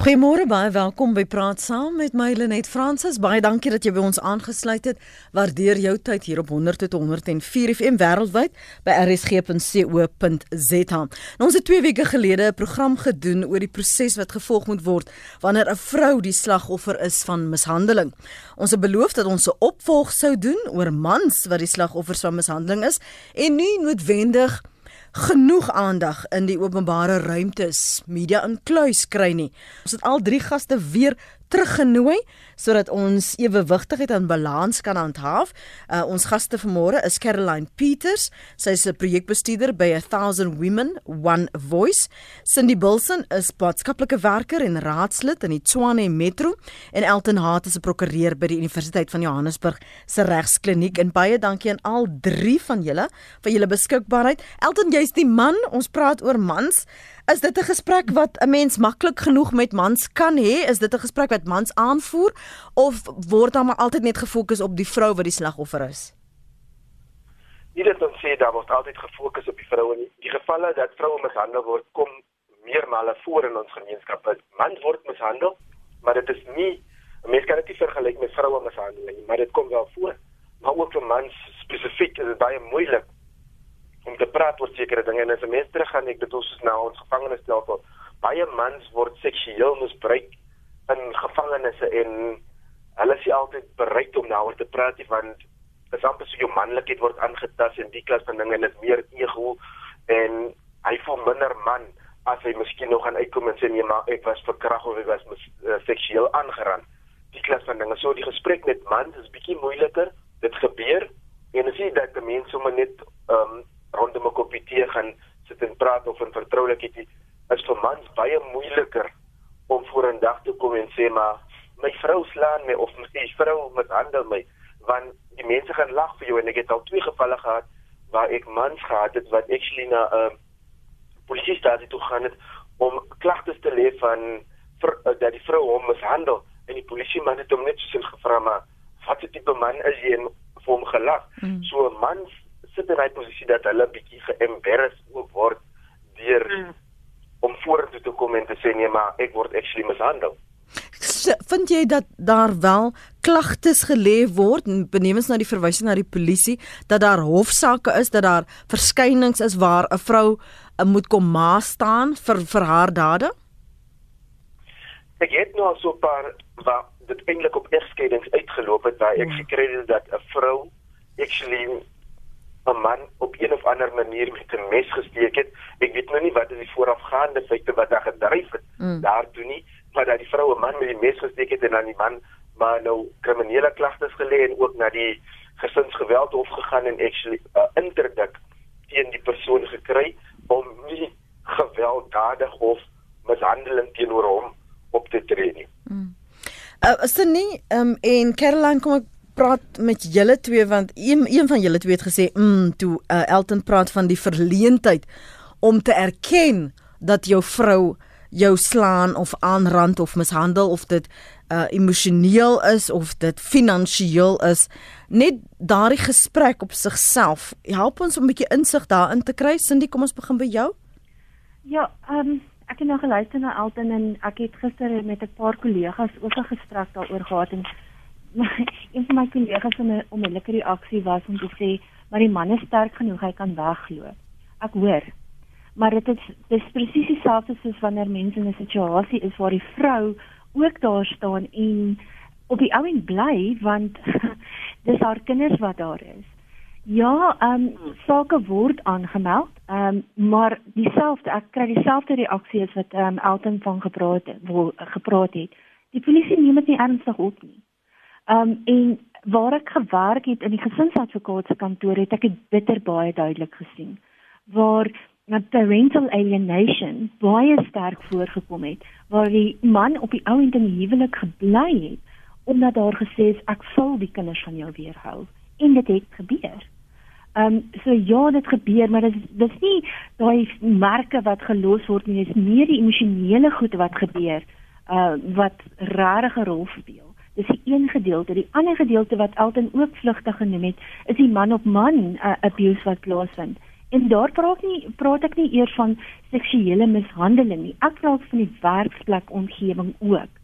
Goeiemôre baie welkom by Praat Saam met my Lenet Fransis. Baie dankie dat jy by ons aangesluit het. Waardeer jou tyd hier op 100 tot 104 FM wêreldwyd by rsg.co.za. Nou, ons het 2 weke gelede 'n program gedoen oor die proses wat gevolg moet word wanneer 'n vrou die slagoffer is van mishandeling. Ons het beloof dat ons 'n opvolg sou doen oor mans wat die slagoffers van mishandeling is en nie noodwendig genoeg aandag in die openbare ruimtes, media inkluis kry nie. Ons het al drie gaste weer teruggenooi sodat ons ewewigtigheid en balans kan handhaaf. Uh, ons gaste vanmôre is Caroline Peters. Sy is 'n projekbestuurder by 1000 Women One Voice. Cindy Bilson is maatskaplike werker en raadslid in die Tshwane Metro en Elton Hart is 'n prokureur by die Universiteit van Johannesburg se regskliniek. En baie dankie aan al drie van julle vir julle beskikbaarheid. Elton, jy's die man. Ons praat oor mans. Is dit 'n gesprek wat 'n mens maklik genoeg met mans kan hê? Is dit 'n gesprek wat mans aanvoer of word daar maar altyd net gefokus op die vrou wat die slagoffer is? Nie dit ons sê daar word altyd gefokus op die vrou en die gevalle dat vroue mishandel word kom meermale voor in ons gemeenskap. Mans word mishandel, maar dit is nie 'n mens kan dit nie vergelyk met vroue mishandeling nie, maar dit kom wel voor. Maar ook vir mans spesifiek is dit baie moeilik om te praat oor sekere dinge. En as 'n mens teruggaan ek dit ons na ons gevangenisstelsel baie mans word seksueel misbruik in gevangenisse en hulle is altyd bereid om daaroor te praat want dis amper so jou manlikheid word aangetas en die klas van dinge en dit meer ego en hy voel minder man as hy miskien nog aan uitkom en sê nee maar ek was verkragt of ek was uh, seksueel aangerand. Die klas van dinge. So die gesprek met mans is bietjie moeiliker. Dit gebeur en as jy dat mense sommer net um, rondom 'n koppie tee gaan sit en praat of in vertroulikheid is vir mans baie moeiliker om voor 'n dag te kom en sê maar my vrou slaan my of my vrou mishandel my want die mense gaan lag vir jou. En ek het al twee gevalle gehad waar ek mans gehad het wat actually na 'n uh, polisiestasie toe gaan het om klagtes te lê van vir, uh, dat die vrou hom mishandel en die polisie man het hom net so gevra maar wat het die man is hy en vir hom gelag. Mm. so mans sit in daai posisie dat hulle bietjie geembarrass word deur mm. om vorentoe te kom en te sê nee maar ek word actually mishandel. Vind jy dat daar wel klagtes gelê word benewens na die verwysing na die polisie dat daar hofsaake is dat daar verskynings is waar 'n vrou uh, moet kom ma staan vir vir haar dade? Ek het nou so 'n paar wat dit eintlik op egskeidings uitgeloop het waar ek ja. gekry het dat 'n vrou actually 'n man op een of ander manier met 'n mes gesteek het. Ek weet nou nie wat is die voorafgaande feite wat daar gedryf het mm. daartoe nie, maar dat die vrou 'n man met die mes gesteek het en dan die man maar nou kriminele klagtes gelê en ook na die gesinsgeweld hof gegaan en actually 'n uh, interdik teen die persoon gekry om nie gewelddadig of mishandeling teenoor hom op te tree nie. Mm. Uh, is dit nie um, en Caroline kom ek praat met julle twee want een een van julle twee het gesê mm toe uh, Elton praat van die verleentheid om te erken dat jou vrou jou slaan of aanrand of mishandel of dit uh, emosioneel is of dit finansiëel is. Net daardie gesprek op sigself help ons om 'n bietjie insig daarin te kry Cindy kom ons begin by jou. Ja ehm um, ek het nou geluister na Elton en ek het gister met 'n paar kollegas ook 'n gesprek daaroor gehad en een van my kollegas se onmiddellike reaksie was om te sê, maar die man is sterk genoeg, hy kan wegloop. Ek hoor. Maar dit is dis presies dieselfde soos wanneer mense in 'n situasie is waar die vrou ook daar staan en op die ou en bly want dis haar kinders wat daar is. Ja, ehm um, sake word aangemeld, ehm um, maar dieselfde ek kry dieselfde reaksie as wat ehm um, Elton van gepraat het, gepraat het. Die polisie neem dit nie ernstig op nie. Um en waar ek gewerk het in die gesinsadvokaat se kantoor het ek dit bitter baie duidelik gesien waar parental alienation baie sterk voorgekom het waar die man op die ou end in die huwelik gebly het omdat daar gesê is ek sal die kinders van jou weerhou en dit het gebeur. Ehm um, so ja, dit gebeur, maar dit is dis nie daai merke wat gelos word nie, dis meer die emosionele goed wat gebeur uh wat regtig 'n rol speel. Dis die een gedeelte. Die ander gedeelte wat Elton ook vlugtig genoem het, is die man op man uh, abuse wat plaasvind. En daar praat nie praat ek nie eers van seksuele mishandeling nie. Ek praat van die werksplek omgewing ook.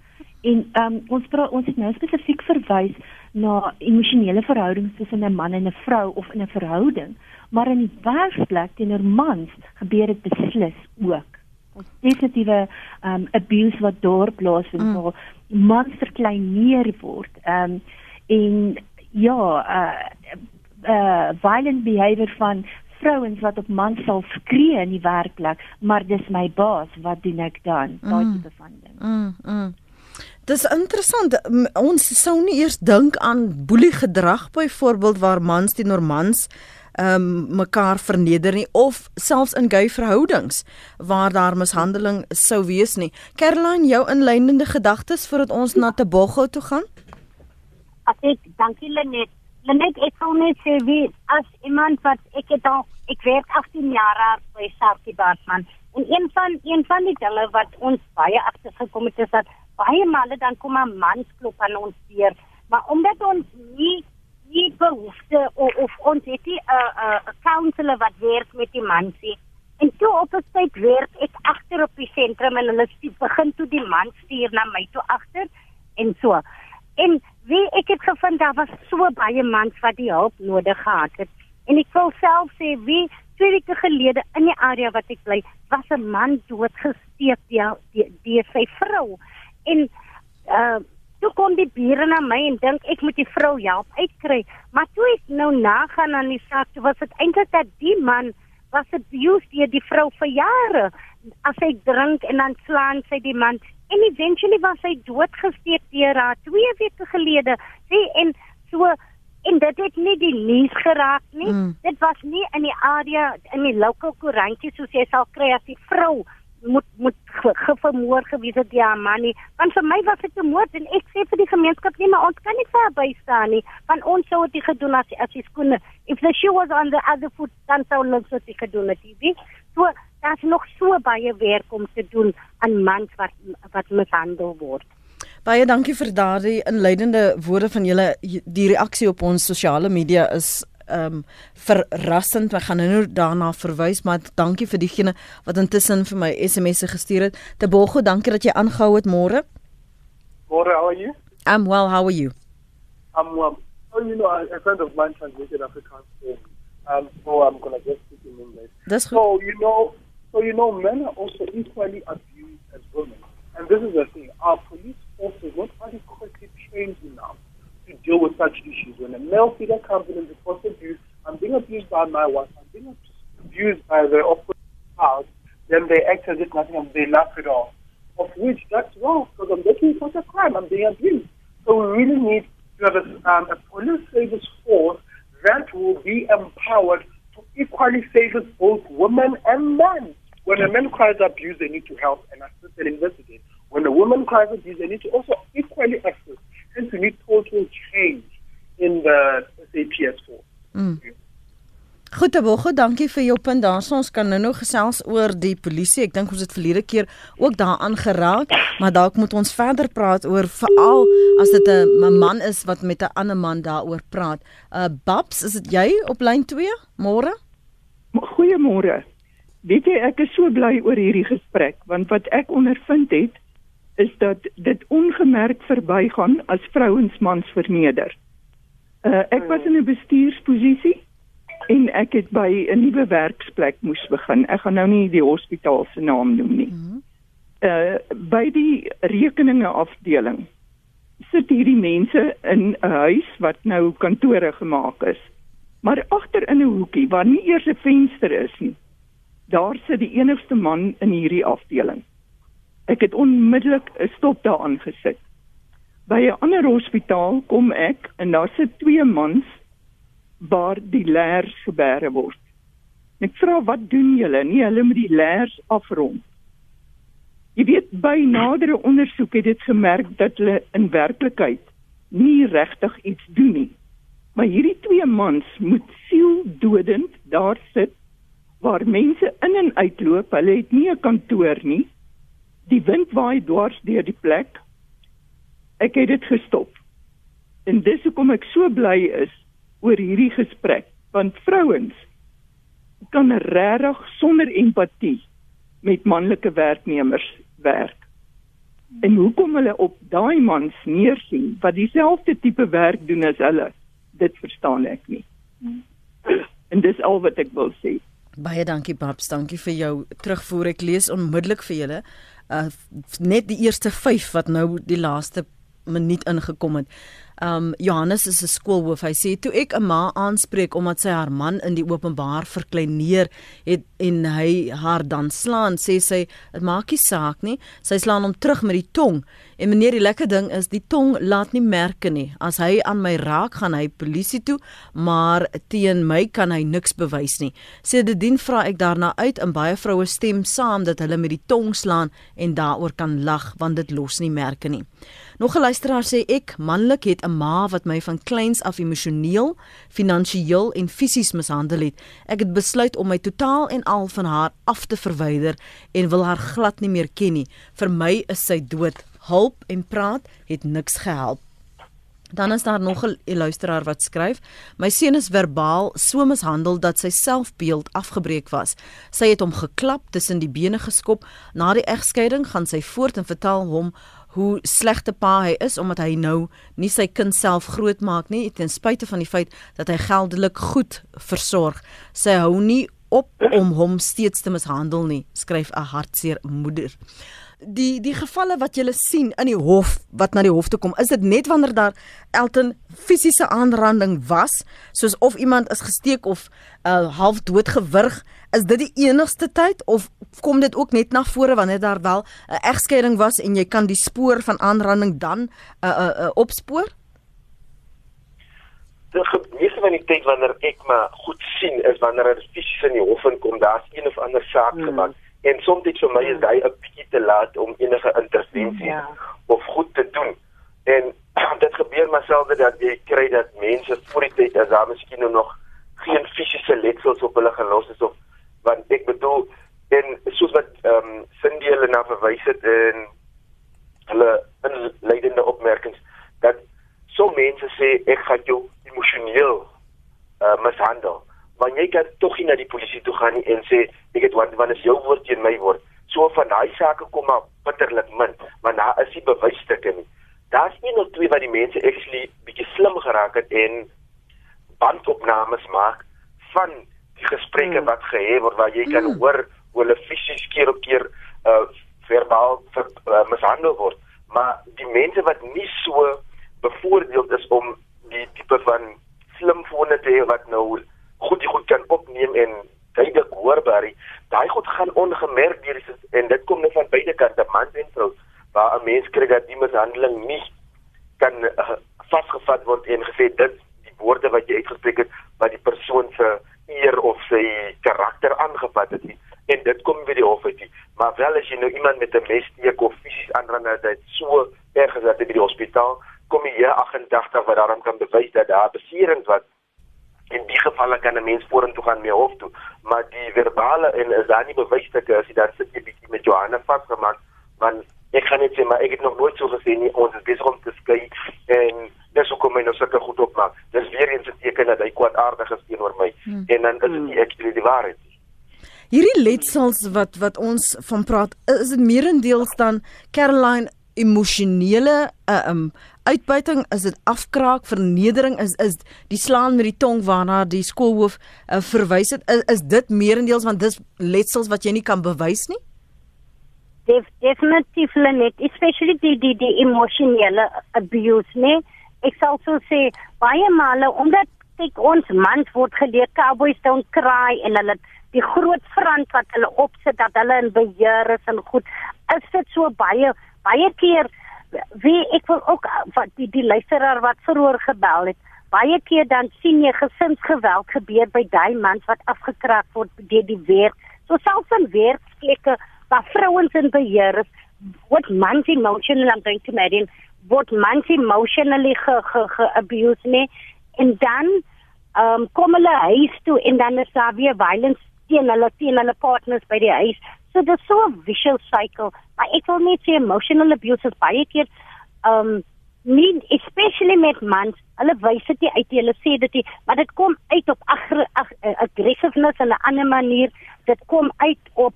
En um, ons praat ons het nou spesifiek verwys na emosionele verhoudings tussen 'n man en 'n vrou of in 'n verhouding, maar in die werksplek teenoor mans gebeur dit beslis ook. Ons definitiewe um, abuse wat daar plaasvind mm. waar mans verkleineer word. Ehm um, en ja, uh uh violent behavior van vrouens wat op mans sal skree in die werkplek, maar dis my baas, wat doen ek dan? Daai mm. tipe van ding. Mm, mm. Dis interessant. Ons sou nie eers dink aan boelie gedrag byvoorbeeld waar mans teenoor mans ehm um, mekaar verneder nie of selfs in gay verhoudings waar daar mishandeling sou wees nie. Caroline, jou inleidende gedagtes voordat ons na Tebogo toe gaan? Ek dankie Lenet. Lenet, ek sou net sê wie as iemand wat ek het al ek werk 18 jaar by Sarki Bartman en een van een van die dinge wat ons baie agtergekom het is dat baie male dan kom 'n man klop aan ons deur, maar omdat ons nie nie behoefte of, of ons het nie 'n uh, 'n uh, counselor wat werk met die mansie. En toe op 'n tyd werk ek agter op die sentrum en hulle begin toe die man stuur na my toe agter en so. En wie ek het gevind daar was so baie mans wat die hulp nodig gehad het. En ek wil self sê wie twee weke gelede in die area wat ek bly was 'n man doodgesteek deur deur sy vrou. En uh toe kom die bure na my en dink ek moet die vrou help uitkry. Maar toe ek nou nagaan aan die saak was dit eintlik dat die man was abused deur die vrou vir jare. As hy drink en dan slaan sy die man en eventually was hy doodgesteek deur haar twee weke gelede sê en so en dit het nie die nuus geraak nie. Mm. dit was nie in die area in die local koerantjie soos jy sal kry as die vrou moet moet gevermoor gewees het ja man nie. Want vir my was dit 'n moord en ek sê vir die gemeenskap nie maar ons kan nie ver by staan nie want ons sou dit gedoen as as die skoene if the shoe was on the other foot dan sou ons dit gedoen het wie so daar's nog so baie werk om te doen aan mans wat wat mishandel word. Baie dankie vir daardie inleidende woorde van julle. Die reaksie op ons sosiale media is ehm um, verrassend. Ek gaan nou daarna verwys, maar dankie vir diegene wat intussen vir my SMS'e gestuur het. Tebogo, dankie dat jy aangehou het môre. Môre, how are you? I'm well, how are you? I'm well. Oh, you know, a friend of mine translated Afrikaans for Um, so I'm going to just speak in English. That's so, you know, so, you know, men are also equally abused as women. And this is the thing. Our police forces not adequately trained enough deal with such issues. When a male figure comes in and reports abuse, I'm being abused by my wife, I'm being abused by the opposite spouse, then they act as if nothing and they laugh it off. Of which that's wrong because I'm making such a crime, I'm being abused. So we really need to have a, um, a police service force that will be empowered to equally service both women and men. When a man cries abuse, they need to help and assist and investigate. When a woman cries abuse, they need to also equally assist think we need total change in the SAPS4. Mm. Goed, Abogo, dankie vir jou punt. Daar ons kan nou nog gesels oor die polisie. Ek dink ons het verlede keer ook daaraan geraak, maar dalk moet ons verder praat oor veral as dit 'n man is wat met 'n ander man daaroor praat. Uh Babs, is dit jy op lyn 2? Môre? Goeiemôre. Weet jy, ek is so bly oor hierdie gesprek want wat ek ondervind het is dat dit ongemerk verbygaan as vrouens mans verneder. Uh, ek was in 'n bestuursposisie en ek het by 'n nuwe werksplek moes begin. Ek gaan nou nie die hospitaal se naam noem nie. Uh by die rekeninge afdeling sit hierdie mense in 'n huis wat nou kantore gemaak is. Maar agter in 'n hoekie waar nie eers 'n venster is nie. Daar sit die enigste man in hierdie afdeling. Ek het onmiddellik 'n stop daaraan gesit. By 'n ander hospitaal kom ek en daar sit twee mans waar die leers gebere word. Ek vra wat doen julle? Nee, hulle moet die leers afrond. Jy weet by nadere ondersoek het dit gemerk dat hulle in werklikheid nie regtig iets doen nie. Maar hierdie twee mans moet sieldodend daar sit waar mense in en uitloop. Hulle het nie 'n kantoor nie. Die wind waai dwars deur die plek. Ek het dit gestop. En dis hoekom ek so bly is oor hierdie gesprek, want vrouens kan regtig sonder empatie met manlike werknemers werk. En hoekom hulle op daai mans neersien wat dieselfde tipe werk doen as hulle, dit verstaan ek nie. En dis al wat ek wil sê. Baie dankie Babs, dankie vir jou terugvoer. Ek lees onmiddellik vir julle uh net die eerste 5 wat nou die laaste minuut ingekom het. Um Johannes is 'n skoolhoof. Hy sê toe ek 'n ma aanspreek omdat sy haar man in die openbaar verkleineer het en hy haar dan slaan, sê sy dit maak nie saak nie. Sy slaan hom terug met die tong. En meneer, die lekker ding is die tong laat nie merke nie. As hy aan my raak, gaan hy polisie toe, maar teen my kan hy niks bewys nie. Sê dit dien vra ek daarna uit en baie vroue stem saam dat hulle met die tong slaan en daaroor kan lag want dit los nie merke nie. Nog 'n luisteraar sê ek manlik het 'n ma wat my van kleins af emosioneel, finansiëel en fisies mishandel het. Ek het besluit om my totaal en al van haar af te verwyder en wil haar glad nie meer ken nie. Vir my is sy dood. Hulp en praat het niks gehelp. Dan is daar nog 'n luisteraar wat skryf: My seun is verbaal so mishandel dat sy selfbeeld afgebreek was. Sy het hom geklap, tussen die bene geskop. Na die egskeiding gaan sy voort en vertel hom hoe slegte pa hy is omdat hy nou nie sy kind self grootmaak nie ten spyte van die feit dat hy geldelik goed versorg. Sy hou nie op om hom steeds te mishandel nie, skryf 'n hartseer moeder. Die die gevalle wat jy sien in die hof wat na die hof toe kom, is dit net wanneer daar Elton fisiese aanranding was, soos of iemand is gesteek of uh, half dood gewurg, is dit die enigste tyd of kom dit ook net na vore wanneer daar wel 'n egskeiding was en jy kan die spoor van aanranding dan uh, uh, uh, opspoor? Die meeste van die tyd wanneer ek maar goed sien is wanneer dit fisies in die hof inkom, daar's een of ander saak hmm. gemaak en soms dit vir my is hy 'n bietjie te laat om enige intervensie ja. of goed te doen. En dit gebeur maar selde dat jy kry dat mense voor die tyd as daar miskien nou nog geen fisiese letsels op hulle gelos is of want ek bedoel en soos wat ehm um, Cindy hulle na verwys het en hulle inleidende opmerkings dat so mense sê ek gaan jou emosioneel uh, mishandel maar jy kan tog nie na die polisie toe gaan nie en sê ek het want wanneer is jou woord teen my word so van daai sake kom maar bitterlik min want daar is nie bewysstukke nie daar's een of twee wat die mense actually bietjie slim geraak het en bandopnames maak van die gesprekke hmm. wat gehê word waar jy kan hmm. hoor hoe hulle fisies keer op keer uh verbaal ver, uh, mishandel word maar die mense wat nie so bevoordeeld is om die tipe van slim fone te hê wat nou goed die goed kan opneem en duidelik hoorbaar daai goed gaan ongemerk deur en dit kom net van beide kante man en vrou waar 'n mens kry dat die mishandeling nie kan uh, vasgevat word en gesê dit die woorde wat jy uitgespreek het wat die persoon se eer of sy karakter aangevat het nie en dit kom weer die hof uit. Maar wel as jy nou iemand met 'n mes steek of fisies aanrand dat so erg is dat hy by die hospitaal kom jy 88 wat daarom kan bewys dat daar beserings was. In die gevalle kan 'n mens vorentoe gaan mee hof toe, maar die verbale en is daar nie bewysstukke as jy dan sit jy bietjie met Johanna vasgemaak want ek kan net sê maar ek het nog nooit so gesien nie ons is besig om te skei en dis hoekom my nou sulke goed opmaak. Dis weer eens 'n teken dat hy kwaadaardig is teenoor my hmm. en dan is dit nie ek die waarheid nie. Hierdie letsels wat wat ons van praat, is dit meerendeels dan Caroline emosionele uh, um uitbuiting, is dit afkraak, vernedering, is is die slaan met die tong waarna die skoolhoof uh, verwys het, is, is dit meerendeels want dis letsels wat jy nie kan bewys nie? Def, definitief net, especially die die die emosionele abuse, nee. Ek sal so sê baie male omdat kyk ons mans word geleer cowboys don't cry en hulle die groot front wat hulle opsit dat hulle in beheer is en goed is dit so baie baie keer wie ek wil ook wat die die luisteraar wat vroeër gebel het baie keer dan sien jy gesinsgeweld gebeur by daai mans wat afgekraak word deur die werk so selfs in werkplekke waar vrouens in beheer is what mans emotional I'm going to imagine what mans emotionally ge, ge, ge abuse me en dan um, kom hulle huis toe en dan is daar weer violence teen hulle teen hulle partners by die huis. So dis so 'n vicious cycle. Maar ek wil net sê emotional abuse is baie keer um nie especially met mans. Hulle wys dit nie uit, hulle sê dit nie, maar dit kom uit op agre, ag, uh, aggressiveness in 'n ander manier. Dit kom uit op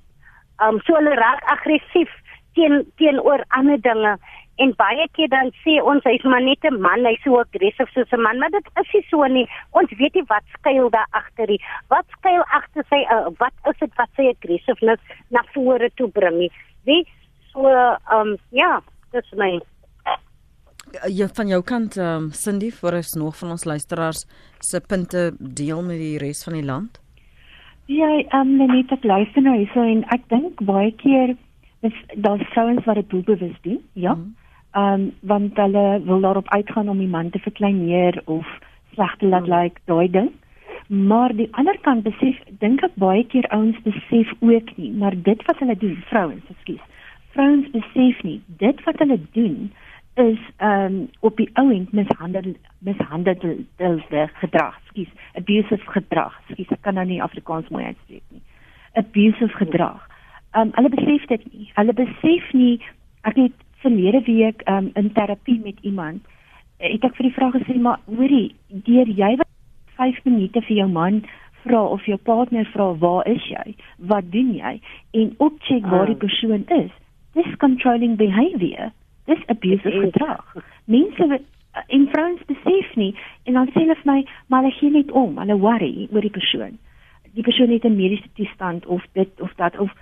um so hulle raak aggressief teen teenoor ander dinge. En baie keer dan sê ons hy's maar net 'n man, hy's so aggressief soos 'n man, maar dit is nie so nie. Ons weet nie wat skuil daar agter nie. Wat skuil agter sy uh, wat is dit wat sy aggressiveness na vore toe bring nie? Wie so um ja, dis my Ja, van jou kant, um, Cindy, vir ons nog van ons luisteraars se punte deel met die res van die land. Ja, ehm um, net ek luister nou hierso en ek dink baie keer is daar vrouens wat dit doelbewus doen, ja. Ehm mm. Um, want hulle wil daarop uitgaan om die man te verkleineer of sleg te laat mm. lyk, like, daai ding. Maar die ander kant besef dink ek baie keer ouens besef ook nie, maar dit wat hulle doen, vrouens, ekskuus. Vrouens besef nie dit wat hulle doen is ehm um, op die ouend mishandel mishandelde gedrag, skus, abusive gedrag. Skus, ek kan nou nie Afrikaans mooi uitspreek nie. Abusive gedrag. Ehm um, hulle besef dit nie. Hulle besef nie ek het verlede week um, in terapie met iemand het ek vir die vraag gesê maar hoorie, deur jy wat 5 minute vir jou man vra of jou partner vra waar is jy? Wat doen jy? En opcheck waar die ah. persoon is. Dis controlling behavior dis abusive gedrag. Mense en vrouens besef nie en dan sê hulle vir my, maar hulle gee net om, hulle worry oor die persoon. Die persoon het 'n mediese toestand of dit of dat of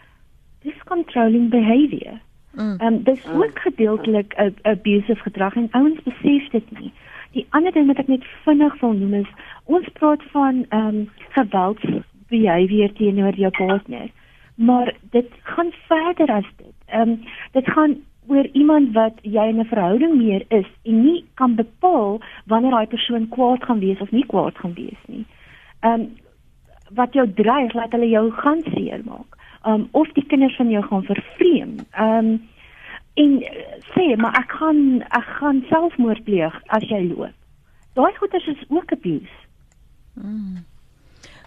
dis controlling behavior. Mm. Ehm um, dis mm. ook gedeeltelik 'n abusive gedrag en ouens besef dit nie. Die ander ding wat ek net vinnig wil noem is ons praat van ehm um, geweld behavior teenoor jou partner. Maar dit gaan verder as dit. Ehm um, dit gaan oor iemand wat jy in 'n verhouding mee is en nie kan bepaal wanneer daai persoon kwaad gaan wees of nie kwaad gaan wees nie. Ehm um, wat jou dreig laat hulle jou gaan seermaak. Um, of die kinders van jou gaan vervreem. Um, en sê maar ek gaan ek gaan selfmoord pleeg as jy loop. Daai goeters is ook abuse. Mm.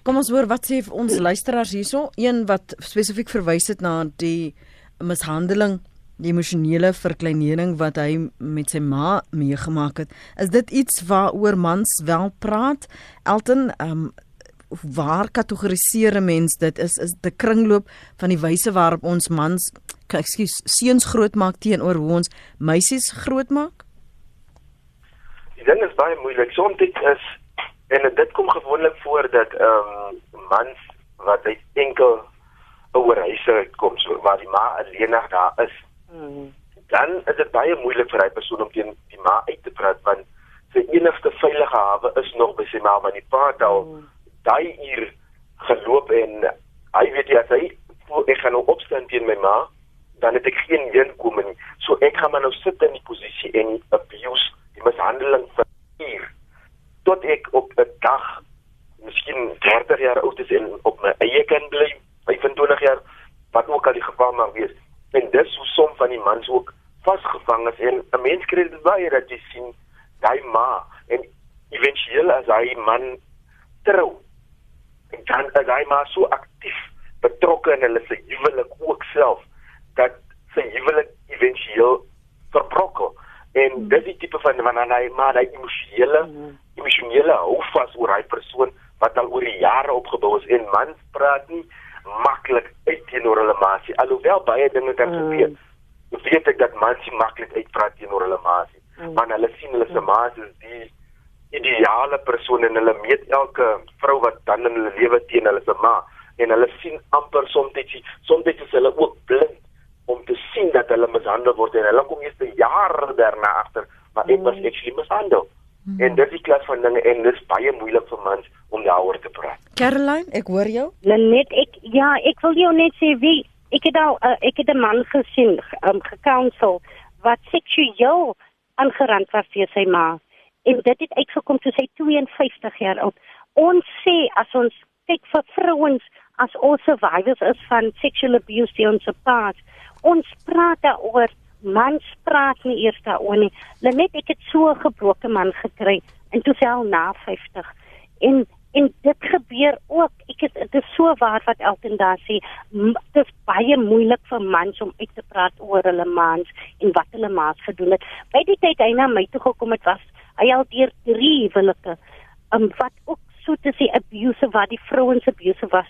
Kom ons hoor wat sê ons luisteraars hierso, een wat spesifiek verwys het na die mishandeling die emosionele verkleinering wat hy met sy ma meegemaak het. Is dit iets waaroor mans wel praat? Elton, ehm um, waar kategoriseer 'n mens dit? Is is die kringloop van die wyse waarop ons mans, ekskuus, seuns grootmaak teenoor hoe ons meisies grootmaak? Die ding is baie moeilik. Soms dit is en dit kom gewoonlik voor dat ehm um, mans wat uit enkel oor huise uitkom so waar die ma alleenig daar is Hmm. dan is dit baie moeilik vir hy persoon om teen die ma uit te praat want sy enigste veilige hawe is nog by sy ma want die pa het al mm. Daai uur geloop en hy weet jy as hy ek gaan nou opstaan teen my ma dan het ek geen inkomste nie. So ek gaan maar nou sit in die posisie en abuse die mishandeling vir uur tot ek op 'n dag miskien 30 jaar oud is en op my eie kind bly 25 jaar wat ook al die geval mag wees. En dis hoe som van die mans ook vasgevang is en 'n mens kry dit baie dat jy sien daai ma en éventueel as hy man trou dan as hy maar so aktief betrokke in hulle se huwelik ook self dat sy huwelik éventueel verbrokel en mm. dis die tipe van wanneer hy maar hy emosionele mm. emosionele houvas oor hy persoon wat al oor die jare opgebou is en mans praat nie maklik uit teenoor hulle maasie. Alhoewel baie dinge kan gebeur. Mm. Weet ek dat mense maklik uitpraat teenoor hulle maasie. Mm. Want hulle sien hulle se maasie is die ideale persoon en hulle meet elke vrou wat dan in hulle lewe teen hulle se ma en hulle sien amper soms soms is hulle ook blind om te sien dat hulle mishandel word en hulle kom eers 'n jaar daarna agter maar dit was mm. actually mishandel. Mm. En dit is die klas van dinge en dit is baie moeilik vir mans om daaroor te praat. Caroline, ek hoor jou. Net ek ja, ek wil jou net sê wie ek het al uh, ek het 'n man gesien um, gekounsel wat seksueel aangerand was vir sy ma. En dit het uitgekom toe sy 52 jaar oud. Ons sê as ons kyk vir vrouens as ons survivors is van sexual abuse in ons past, ons praat daaroor mans praat nie eers daaroor nie. Net ek het so 'n gebroke man gekry en toe sel na 50 en En dit gebeur ook. Ek het dit is so waar wat Elton daar sê. Dit is baie moeilik vir mans om uit te praat oor hulle mans en wat hulle maas gedoen het. By die tyd hy na my toe gekom het was hy al deur drie huwelike. Um wat ook so te sê abuse waar die vrouens abuse was.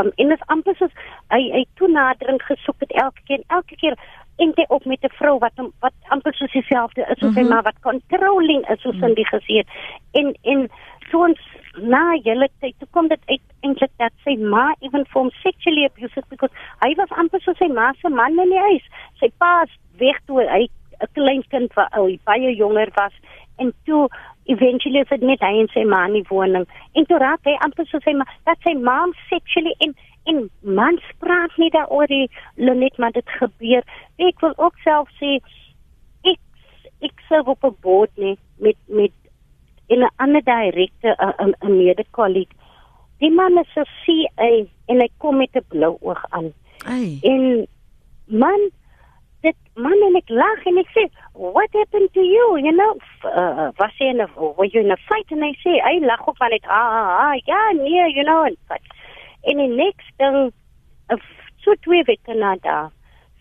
Um en dit is amper soos hy hy toenadering gesoek het elke keer en elke keer en dit op met 'n vrou wat wat amper soos dieselfde is soos mm -hmm. sy Mhm. ma wat controlling is soos Cindy gesê het. En en so ons na julle tyd toe kom dit uit eintlik dat sy ma even vir hom sexually abused because hy was amper soos sy ma se man in die huis. Sy pa is weg toe hy 'n klein kind was, hy baie jonger was en toe eventually is dit net hy en sy ma in die woning. En toe raak hy amper soos sy ma dat sy ma sexually en en mans praat nie daaroor die Lenet maar dit gebeur. Ek wil ook self sê ek ek serve op 'n board nie met met in 'n ander direkte 'n 'n mede-kolleg. Die man is 'n CA en hy kom met 'n blou oog aan. Ai. En man dit man en ek lag en ek sê what happened to you? You know F- uh, was jy in 'n were you in a fight? En hy sê hy lag ook van dit ah, ah, ah ja nee you know en wat. En die next ding uh, so twee weke na daar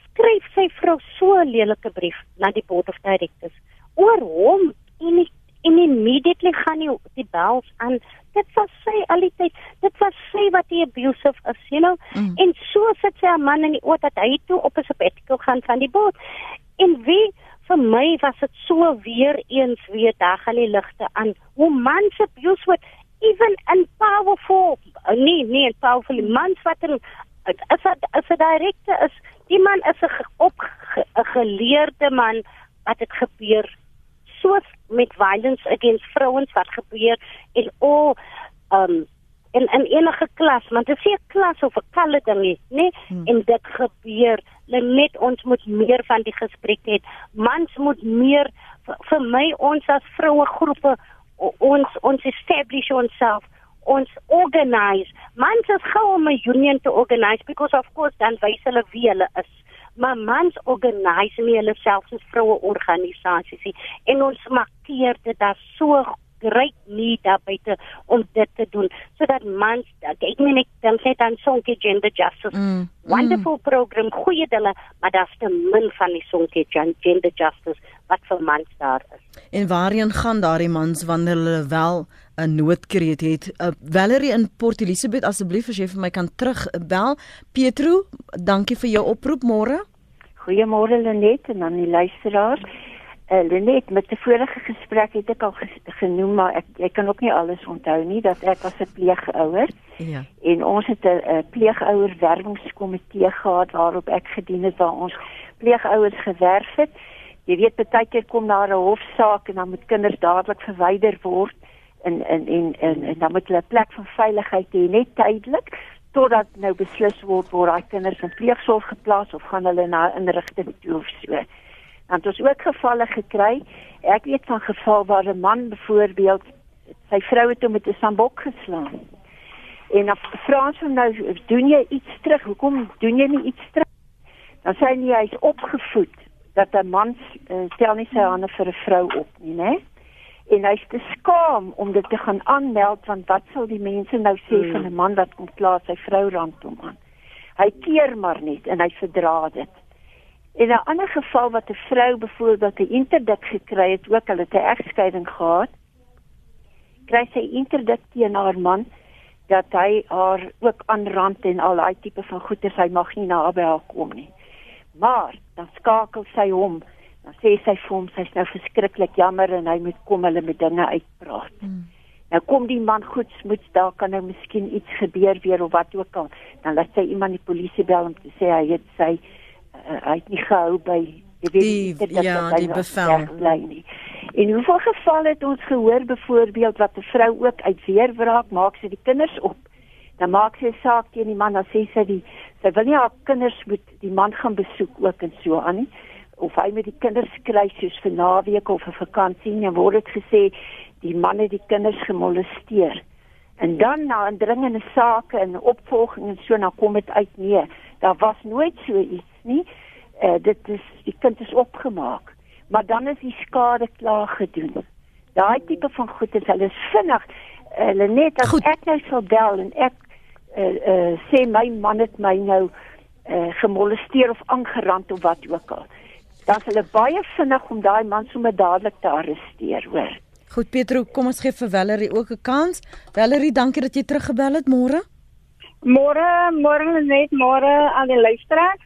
skryf sy vrou so 'n lelike brief na die board of directors oor hom en die, en immediately gaan die, die bells aan. Dit was sy al die tyd dit was sy wat die abusive is you know? Mm. en so sit sy 'n man in die oor dat hy toe op 'n sabbatical gaan van die boot en wie vir my was dit so weer eens weer daar gaan die ligte aan. Hoe mans abuse word even in powerful nee nee in powerful mans wat in as a- as 'n direkte is die man is 'n ge- op ge- 'n geleerde man wat dit gebeur soos met violence against vrouens wat gebeur en o um in in enige klas want dit is nie 'n klas of 'n kalle ding nie nê? Hmm. en dit gebeur. Net ons moet meer van die gesprek hê. Mans moet meer vir, vir my ons as vroue groepe ons ons establish onsself ons organize mans is gou om 'n union te organize because of course dan wys hulle wie hulle is maar mans organise nie hulle self as vroue organisasies nie. En ons markeer dit daar so great need daar buite om dit te doen sodat mans ek meen ek dink net aan sonke gender justice. Mm. wonderful program goeie dinge maar daar's te min van die sonke gen- gender justice wat vir mans daar is. En waarheen gaan daardie mans wanneer hulle wel 'n noodkreet het? Uh, Valerie in Port Elizabeth asseblief as jy vir my kan terugbel. Petro, dankie vir jou oproep môre. Goeiemôre Lenet en aan die luisteraars. Uh, Lenet, met die vorige gesprek het ek al ges genoem, maar ek ek kan ook nie alles onthou nie dat ek as 'n pleegouer Ja. en ons het 'n pleegouer werwingskomitee gehad waarop ek gedien het waar ons pleegouers gewerf het. Jy weet baie keer kom daar 'n hofsaak en dan moet kinders dadelik verwyder word en en en en, en dan moet hulle 'n plek van veiligheid hê net tydelik totdat nou beslis word word daai kinders in pleegsorg geplaas of gaan hulle na 'n inrigting toe of so. Dan het ons ook gevalle gekry. Ek weet van geval waar 'n man byvoorbeeld sy vrou het hom met 'n sambok geslaan. En dan vra ons hom nou, doen jy iets terug? Hoekom doen jy nie iets terug? Dan sê hy nie hy's opgevoed dat 'n man uh, stel nie sy hande vir 'n vrou op nie, né? En hy's te skaam om dit te gaan aanmeld want wat sal die mense nou sê Hmm. van 'n man wat kom kla sy vrou random aan? Hy keer maar net en hy verdra dit. In 'n ander geval wat 'n vrou byvoorbeeld 'n interdik gekry het, ook hulle het 'n egskeiding gehad, kry sy interdik teen haar man dat hy haar ook aanrand en al daai tipe van goeders, hy mag nie naby haar kom nie. Maar dan skakel sy hom, dan sê sy vir hom sy's nou verskriklik jammer en hy moet kom hulle met dinge uitpraat. Mm. Nou kom die man goed smoets, daar kan nou miskien iets gebeur weer of wat ook al. Dan laat sy iemand die polisie bel om te sê hy het sy uh, hy het nie gehou by jy weet Die- nie, dat- ja, dat die bevel. nie. En hoeveel gevalle het ons gehoor byvoorbeeld wat 'n vrou ook uit weerwraak maak sy die kinders op. Dan maak sy saak teen die man, dan sê sy die sy wil nie haar kinders moet die man gaan besoek ook en so aan nie. Of hy met die kinders kry soos vir naweek of 'n vakansie en dan word dit gesê die man het die kinders gemolesteer. En dan na indringende sake en opvolging en so dan kom dit uit nee, daar was nooit so iets nie. Uh, dit is die kind is opgemaak. Maar dan is die skade klaar gedoen. Daai tipe van goed is hulle is vinnig uh, Lenet as Goed. ek nou sal bel en ek uh, uh, sê my man het my nou uh, gemolesteer of aangerand of wat ook al. Dan is hulle baie vinnig om daai man sommer dadelik te arresteer, hoor. Goed Pietro, kom ons gee vir Valerie ook 'n kans. Valerie, dankie dat jy teruggebel het môre. Môre, môre net, môre aan die luisteraars.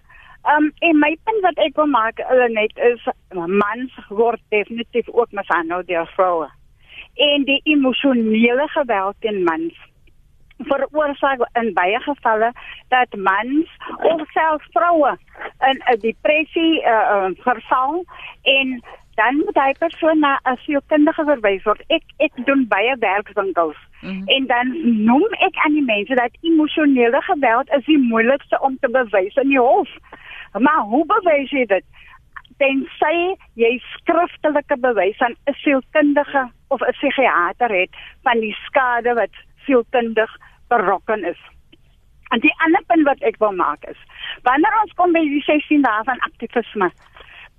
Um en my punt wat ek wil maak, hulle net is mans word definitief ook mishandel deur vroue. En die emosionele geweld teen mans veroorsaak in baie gevalle dat mans of selfs vroue in 'n depressie uh, uh, verval en dan moet hy persoon na 'n sielkundige verwys word. Ek ek doen baie werkswinkels. Mm -hmm. En dan noem ek aan die mense dat emosionele geweld is die moeilikste om te bewys in die hof. Maar hoe bewys jy dit? Tensy jy skriftelike bewys van 'n sielkundige of 'n psigiater het van die skade wat sielkundig berokken is. En die ander punt wat ek wil maak is, wanneer ons kom by die 16 dae van aktivisme,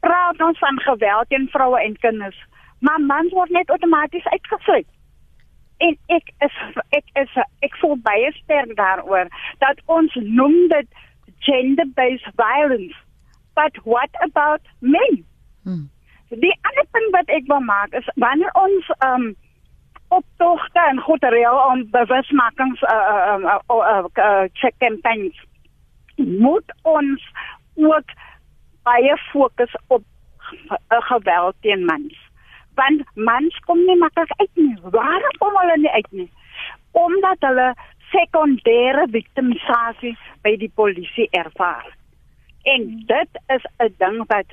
praat ons van geweld teen vroue en kinders, maar mans word net outomaties uitgesluit. En ek is ek is ek voel baie sterk daaroor dat ons noem dit gender-based violence. But what about men? Hmm. Die ander punt wat ek wil maak is wanneer ons um optogte en goed reël om bewusmakings uh uh uh, uh, uh check campaigns moet ons ook baie fokus op uh, geweld teen mans. Want mans kom nie maklik uit nie. Waarom kom hulle nie uit nie? Omdat hulle sekondêre victimisasie by die polisie ervaar. En dit is 'n ding wat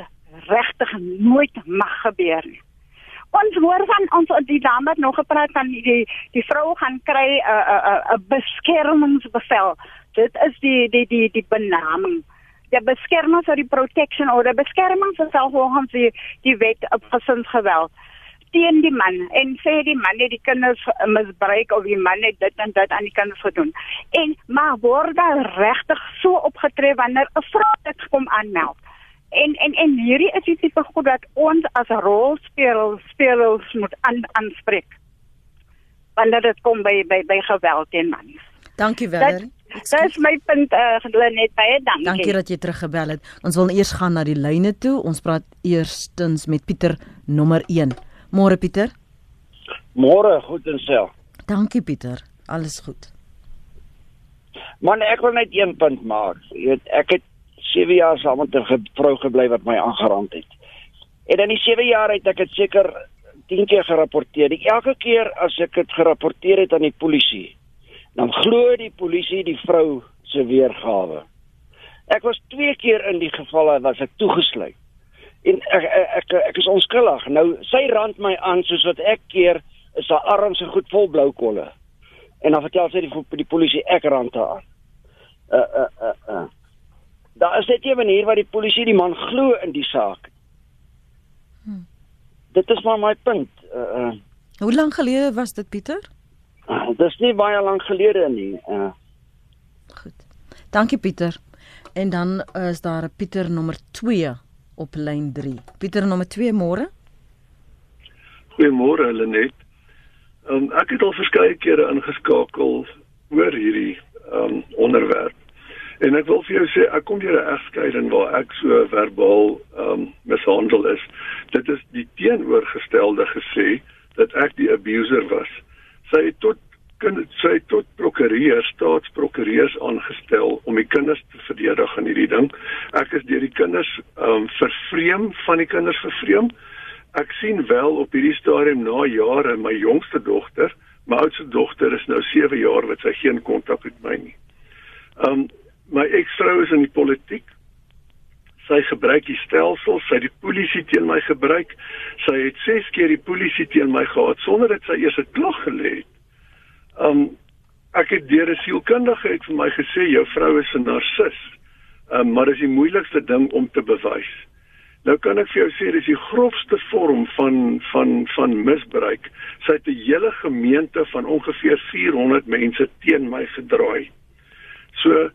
regtig nooit mag gebeur nie. Ons hoor van ons die dame het nog gepraat van die die vrou gaan kry 'n 'n 'n beskermingsbevel. Dit is die die die die benaming. Die beskerming vir die protection order, beskerming vir volgens die die wet op gesinsgeweld teen die man en sê die man het die kinders misbruik of die man het dit en dit aan die kinders gedoen. En maar word daar regtig so opgetree wanneer 'n vrou dit kom aanmeld. En en en hierdie is die tipe goed dat ons as rolspelers spelers moet aan aanspreek. Wanneer dit kom by by by geweld teen mans. Dankie Valerie. Dit is my punt eh uh, net baie dankie. Dankie dat jy teruggebel het. Ons wil eers gaan na die lyne toe. Ons praat eerstens met Pieter nommer 1. Môre Pieter. Môre, goed en self. Dankie Pieter. Alles goed. Man, ek wil net een punt maak. Jy weet, ek het 7 jaar saam met 'n vrou gebly wat my aangerand het. En in die 7 jaar het ek dit seker 10 keer gerapporteer. Die elke keer as ek dit gerapporteer het aan die polisie, dan glo die polisie die vrou se weergawe. Ek was 2 keer in die gevalle was ek toegesluit. En ek ek ek, ek is onskuldig. Nou sy rand my aan soos wat ek keer is haar arms so goed vol blou kolle. En dan vertel sy die die polisie ek rand haar aan. Uh uh uh uh. Daar is net 'n manier waar die polisie die man glo in die saak. Hmm. Dit is maar my punt. Uh uh. Hoe lank gelede was dit Pieter? uh dit is nie baie lank gelede nie. Uh Goed. Dankie Pieter. En dan is daar 'n Pieter nommer 2 op lyn 3. Pieter nommer 2 môre. Goeiemôre Lenet. Um, ek het al verskeie kere ingeskakel oor hierdie um, onderwerp. En ek wil vir jou sê ek kom deur 'n egskeiding waar ek so verbaal um, mishandel is. Dit is die teenoorgestelde gesê dat ek die abuser was. Sy het tot kind sy het tot prokureur, staatsprokureurs aangestel om die kinders te verdedig in hierdie ding. Ek is deur die kinders um, vervreem van die kinders vervreem. Ek sien wel op hierdie stadium na jare my jongste dogter, my oudste dogter is nou 7 jaar wat sy geen kontak met my nie. Um my eksvrou is in die politiek. Sy gebruik die stelsel, sy die polisie teen my gebruik. Sy het 6 keer die polisie teen my gehad sonder dat sy eers 'n klag gelê het. Um ek het deur 'n sielkundige het vir my gesê jou vrou is 'n narcis. Um maar dis die moeilikste ding om te bewys. Nou kan ek vir jou sê dis die grofste vorm van van van misbruik. Sy het 'n hele gemeente van ongeveer 400 mense teen my gedraai. So,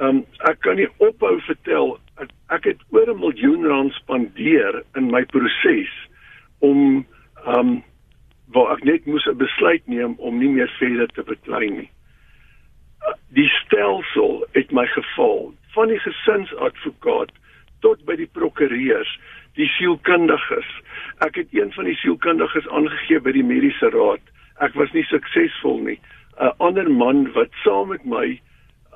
um, ek kan nie ophou vertel ek, het oor 'n miljoen rand spandeer in my proses om ehm um, waar ek net moes 'n besluit neem om nie meer verder te beklei nie. Die stelsel het my geval van die gesinsadvokaat tot by die prokureurs, die sielkundiges. Ek het een van die sielkundiges aangegee by die mediese raad. Ek was nie suksesvol nie. 'n Ander man wat saam met my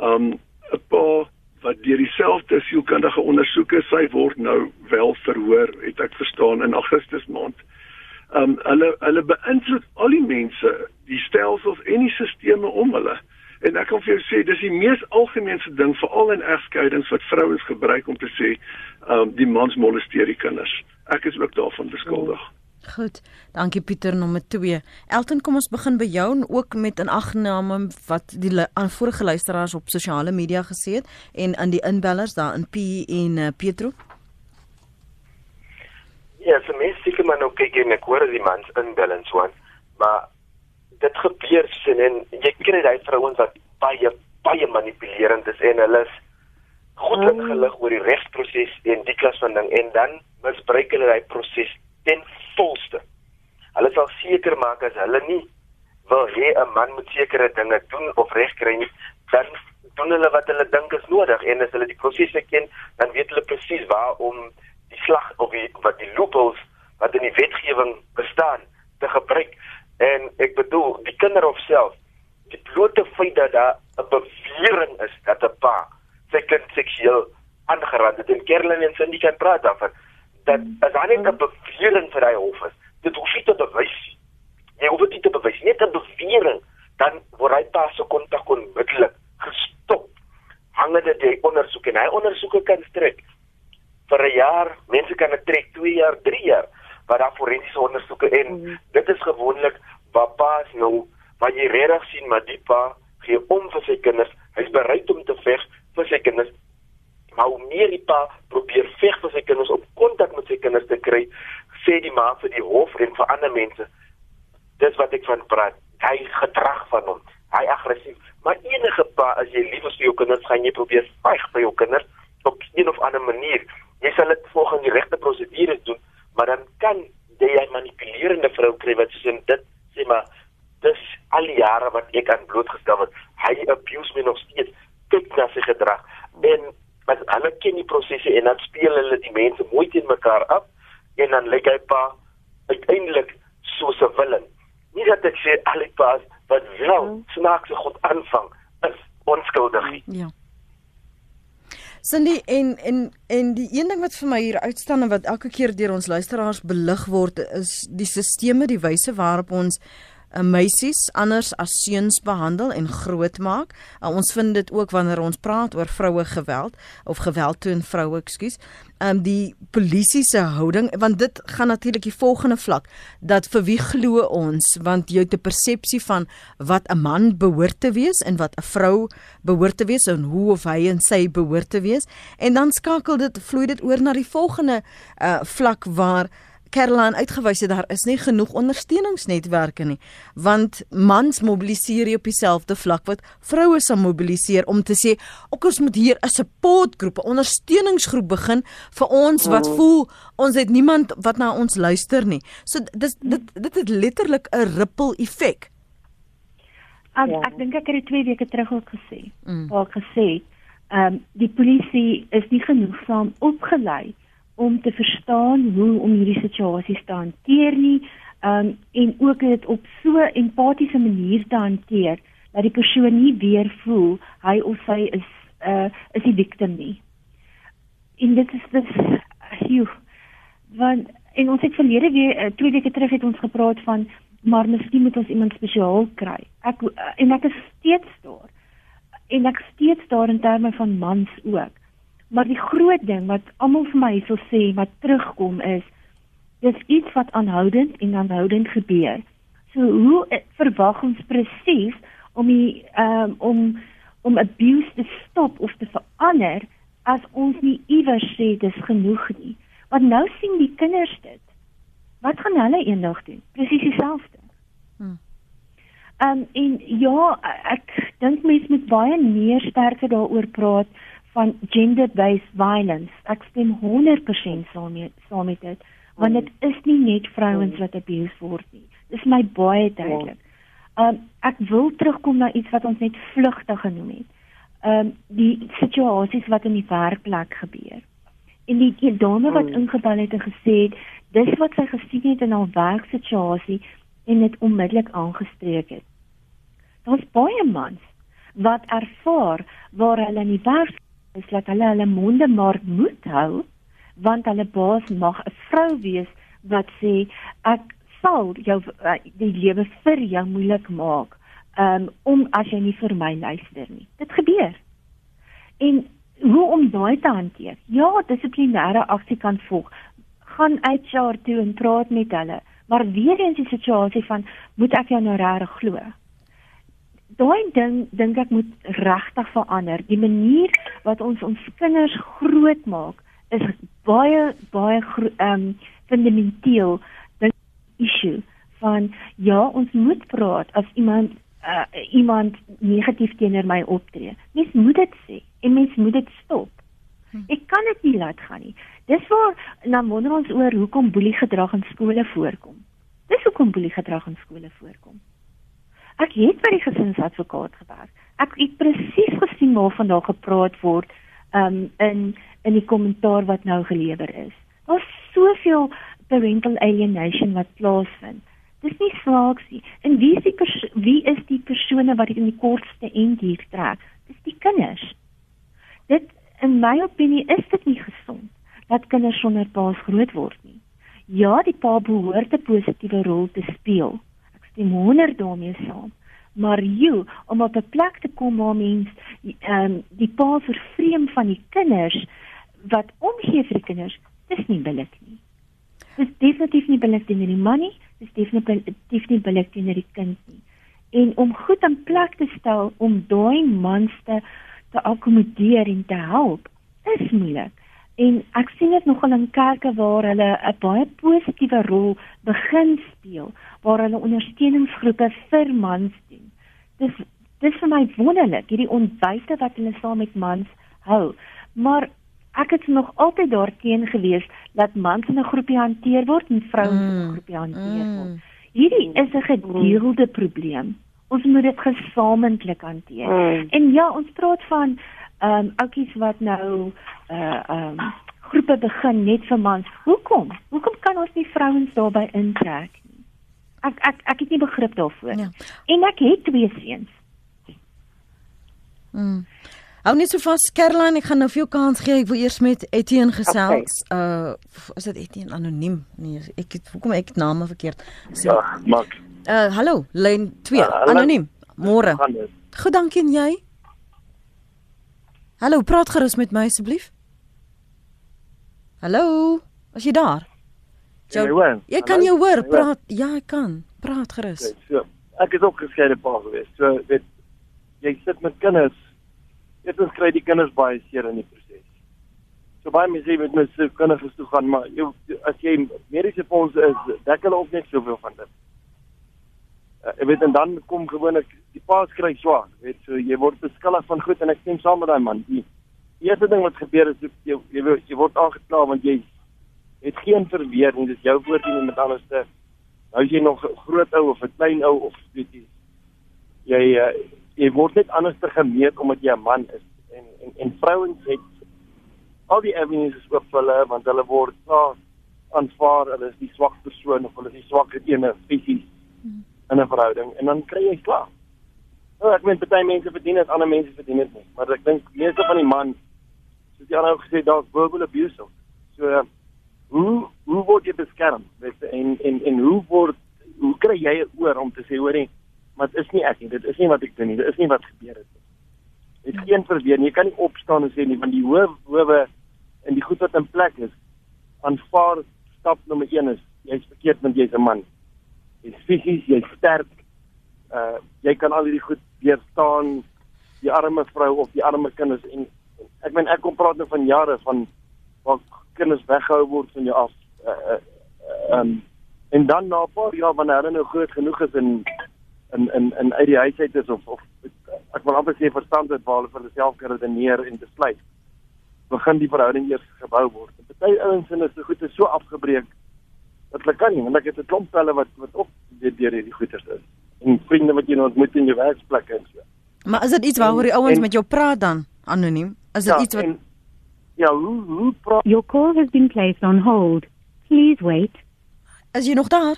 um 'n paar wat deur dieselfde sielkundige ondersoeke sy word nou wel verhoor, het ek verstaan in Augustus maand. Um hulle hulle beïnvloed al die mense, die stelsels en die stelsels om hulle. En ek kan vir jou sê dis die mees algemeenste ding veral in egskeidings wat vrouens gebruik om te sê um die mans molesteer die kinders. Ek is ook daarvan beskuldig. Oh. Goed. Dankie Pieter nommer 2. Elton, kom ons begin by jou en ook met 'n agname wat die aan vorige luisteraars op sosiale media gesê het en aan die inbellers daar in P en uh, Pietro. Ja, vir my seker maar nou kyk en ek hoor die mans inbel en so aan. Maar dit gebeur sin en jy kry daai vrouens wat baie baie manipulerend is en hulle is goed mm. ingelig oor die regsproses en die klas van ding en dan misbruik hulle daai proses ten volste. Hulle sal seker maak as hulle nie wil hê 'n man moet sekere dinge doen of reg kry nie, dan doen hulle wat hulle dink is nodig en as hulle die prosesse ken, dan weet hulle presies waar om die slag of die, wat die loopholes wat in die wetgewing bestaan te gebruik. En ek bedoel, die kinderhof self, die blote feit dat daar 'n bewering is dat 'n pa sy kind seksueel aangerand het en Kerlin en Cindy kan praat daarvan dat as daar net 'n bewering vir hy hof is, dit hoef nie te bewys nie. Jy hoef dit nie te bewys nie, net 'n bewering, dan word hy pas se kontak onmiddellik gestop. Hangende die ondersoek en hy ondersoeke kan strek vir 'n jaar, mense kan dit trek 2 jaar, 3 jaar, wat daar forensiese ondersoeke en mm dit is gewoonlik wat pas nou, wat jy regtig sien maar die pa gee om vir sy kinders. Hy's bereid om te veg vir sy kinders maar hoe meer die pa probeer veg vir sy kinders op kontak met sy kinders te kry, sê die ma vir die hof en vir ander mense, dis wat ek van praat, hy gedrag van hom, hy aggressief. Maar enige pa as jy lief is vir jou kinders, gaan jy probeer veg vir jou kinders op 'n of ander manier. Jy sal dit volgens die regte prosedures doen, maar dan kan jy 'n manipulerende vrou kry wat sê dit sê maar dis al die jare wat ek aan blootgestel word. Hy abuse my nog steeds. Kyk na sy gedrag. En maar hulle ken die prosesse en dan speel hulle die mense mooi teen mekaar af en dan lyk hy pa uiteindelik soos 'n villain. Nie dat ek sê al die pa's wat wel mm. snaakse goed aanvang is onskuldig nie. Ja. Cindy en en en die een ding wat vir my hier uitstaan en wat elke keer deur ons luisteraars belig word is die sisteme, die wyse waarop ons meisies anders as seuns behandel en grootmaak. Uh, ons vind dit ook wanneer ons praat oor vroue geweld of geweld teen vroue, ekskuus. Um die polisie se houding want dit gaan natuurlik die volgende vlak dat vir wie glo ons want jy het 'n persepsie van wat 'n man behoort te wees en wat 'n vrou behoort te wees en hoe of hy en sy behoort te wees en dan skakel dit vloei dit oor na die volgende uh vlak waar Caroline uitgewys het daar is nie genoeg ondersteuningsnetwerke nie want mans mobiliseer op dieselfde vlak wat vroue sal mobiliseer om te sê ook ons moet hier 'n supportgroep 'n ondersteuningsgroep begin vir ons wat mm. voel ons het niemand wat na ons luister nie so dis dit dit het letterlik 'n ripple effek um, ja. ek dink ek het dit 2 weke terug ook gesê mm. waar gesê ehm um, die polisie is nie genoegsaam opgelei om te verstaan hoe om hierdie situasies te hanteer nie um, en ook dit op so 'n empatiese manier te hanteer dat die persoon nie weer voel hy of sy is uh is die victim nie. En dit is dit hier want en ons het verlede weer uh, twee weke terug het ons gepraat van maar miskien moet ons iemand spesiaal kry. Ek uh, en ek is steeds daar. En ek steeds daar in terme van mans ook. Maar die groot ding wat almal vir my sou sê wat terugkom is dis iets wat aanhoudend en aanhoudend gebeur. So hoe verwag ons presies om die um, om om abuse te stop of te verander as ons nie iewers sê dis genoeg nie. Want nou sien die kinders dit. Wat gaan hulle eendag doen? Presies dieselfde. Hmm. Um, en ja, ek dink mense moet baie meer sterker daaroor praat van gender-based violence. Ek stem 100% saam met saam met dit, want dit is nie net vrouens wat abused word nie. Dis my baie duidelik. Ehm um, ek wil terugkom na iets wat ons net vlugtig genoem het. Um, die situasies wat in die werkplek gebeur. En die, die dame wat ingebel het en gesê het dis wat sy gesien het in haar werksituasie en dit onmiddellik aangestreek het. Daar's baie mans wat ervaar waar hulle in die werk is dat hulle hulle monde maar moet hou want hulle baas mag 'n vrou wees wat sê ek sal jou uh, die lewe vir jou moeilik maak um, om as jy nie vir my luister nie. Dit gebeur. En hoe om daai te hanteer? Ja, dissiplinêre aksie kan volg. Gaan HR toe en praat met hulle. Maar weer eens die situasie van moet ek jou nou regtig glo? Daai ding dink ek moet regtig verander. Die manier wat ons ons kinders grootmaak is baie baie ehm um, fundamenteel ding issue van ja, ons moet praat as iemand uh, iemand negatief teenoor my optree. Mens moet dit sê en mens moet dit stop. Hm. Ek kan dit nie laat gaan nie. Dis waar dan wonder ons oor hoekom boelie gedrag in skole voorkom. Dis hoekom boelie gedrag in skole voorkom. Ek het by die gesinsadvokaat gewerk. Ek het presies gesien waarvan daar gepraat word um, in in die kommentaar wat nou gelewer is. Daar's soveel parental alienation wat plaasvind. Dis nie snaaks nie. En wie is die wie is die persone wat dit in die kortste end hier trek? Dis die kinders. Dit in my opinie is dit nie gesond dat kinders sonder paas groot word nie. Ja, die pa behoort 'n positiewe rol te speel. Stem 100 daarmee saam. Maar jy om op 'n plek te kom waar mens ehm um, die pa vervreem van die kinders wat omgee vir die kinders, dis nie billik nie. Dis definitief nie billik teenoor die man nie, dis definitief nie billik teenoor die kind nie. En om goed in plek te stel om daai mans te te akkommodeer en te help is moeilik. En ek sien dit nogal in kerke waar hulle 'n baie positiewe rol begin speel, waar hulle ondersteuningsgroepe vir mans doen. Dis dis vir my wonderlik, hierdie ontwyte wat hulle saam met mans hou. Maar ek het nog altyd daarteen gewees dat mans in 'n groepie hanteer word en vrouens mm. in 'n groepie hanteer mm. word. Hierdie is 'n gedeelde probleem ons moet dit gesamentlik hanteer. Mm. En ja, ons praat van ehm um, ouppies wat nou uh ehm um, groepe begin net vir mans. Hoekom? Hoekom kan ons nie vrouens daarbey intrek nie? Ek ek ek het nie begrip daarvoor. Ja. En ek het twee seuns. Mm. Hou net so vas, Caroline, ek gaan nou vir jou kans gee. Ek wil eers met Etienne gesels. Okay. Uh is dit Etienne anoniem? Nee, ek het hoekom ek name verkeerd. So, ja, maak. Uh hallo, lyn 2, uh, anoniem. Môre. Goed, dankie en jy? Hallo, praat gerus met my asseblief. Hallo, as jy daar? Jo, jy, jy kan jou hoor, praat. Ja, ek kan. Praat gerus. Okay, so, ek is ook geskeide pa gewees. So, weet jy sit met kinders. Dit ons kry die kinders baie seer in die proses. So baie mense met my se kinders toe gaan, maar jy as jy mediese fondse is, dek hulle ook net soveel van dit uh, jy weet en dan kom gewoonlik die paas kry swaar weet so jy word beskuldig van goed en ek stem saam met daai man. Die, eerste ding wat gebeur is jy jy, jy, word aangekla want jy het geen verweer en dis jou woord nie met anders te nou jy nog groot ou of 'n klein ou of weet jy jy uh, jy word net anders te gemeet omdat jy 'n man is. En en en vrouens het al die avenues is oop vir hulle want hulle word klaar aanvaar hulle is die swak persoon of hulle is die swak ene fisies in 'n verhouding en dan kry jy klaar. Nou ek meen baie mense verdien dit, ander mense verdien dit nie, maar ek dink meeste van die man soos jy nou gesê daar's verbal abuse. So hoe hoe word jy beskerm? Weet en en en hoe word hoe kry jy oor om te sê hoorie, maar dit is nie ek nie, dit is nie wat ek doen nie, dit is nie wat gebeur het nie. Dit is geen verweer nie. Jy kan nie opstaan en sê nie want die hoë howe en die goed wat in plek is aanvaar stap nommer 1 is jy's verkeerd want jy's 'n man jy's fisies, jy's sterk. Uh jy kan al hierdie goed weerstaan die arme vrou of die arme kinders en, en ek meen ek kom praat nou van jare van waar kinders weggehou word van jou af. Uh, uh um en dan na 'n paar jaar wanneer hulle nou groot genoeg is en in in in uit die huis uit is of of ek wil amper sê verstand het waar hulle vir hulle self kan redeneer en besluit begin die verhouding eers gebou word. Party ouens en is so goed is so afgebreek dat hulle kan nie want ek het 'n klomp pelle wat wat ook deur hierdie goeters is. En vriende wat jy nou ontmoet in jou werksplek en so. Maar is dit iets waaroor die ouens En- met jou praat dan anoniem? Is dit Ja, iets wat en- Ja, hoe hoe praat Your call has been placed on hold. Please wait. Is jy nog daar?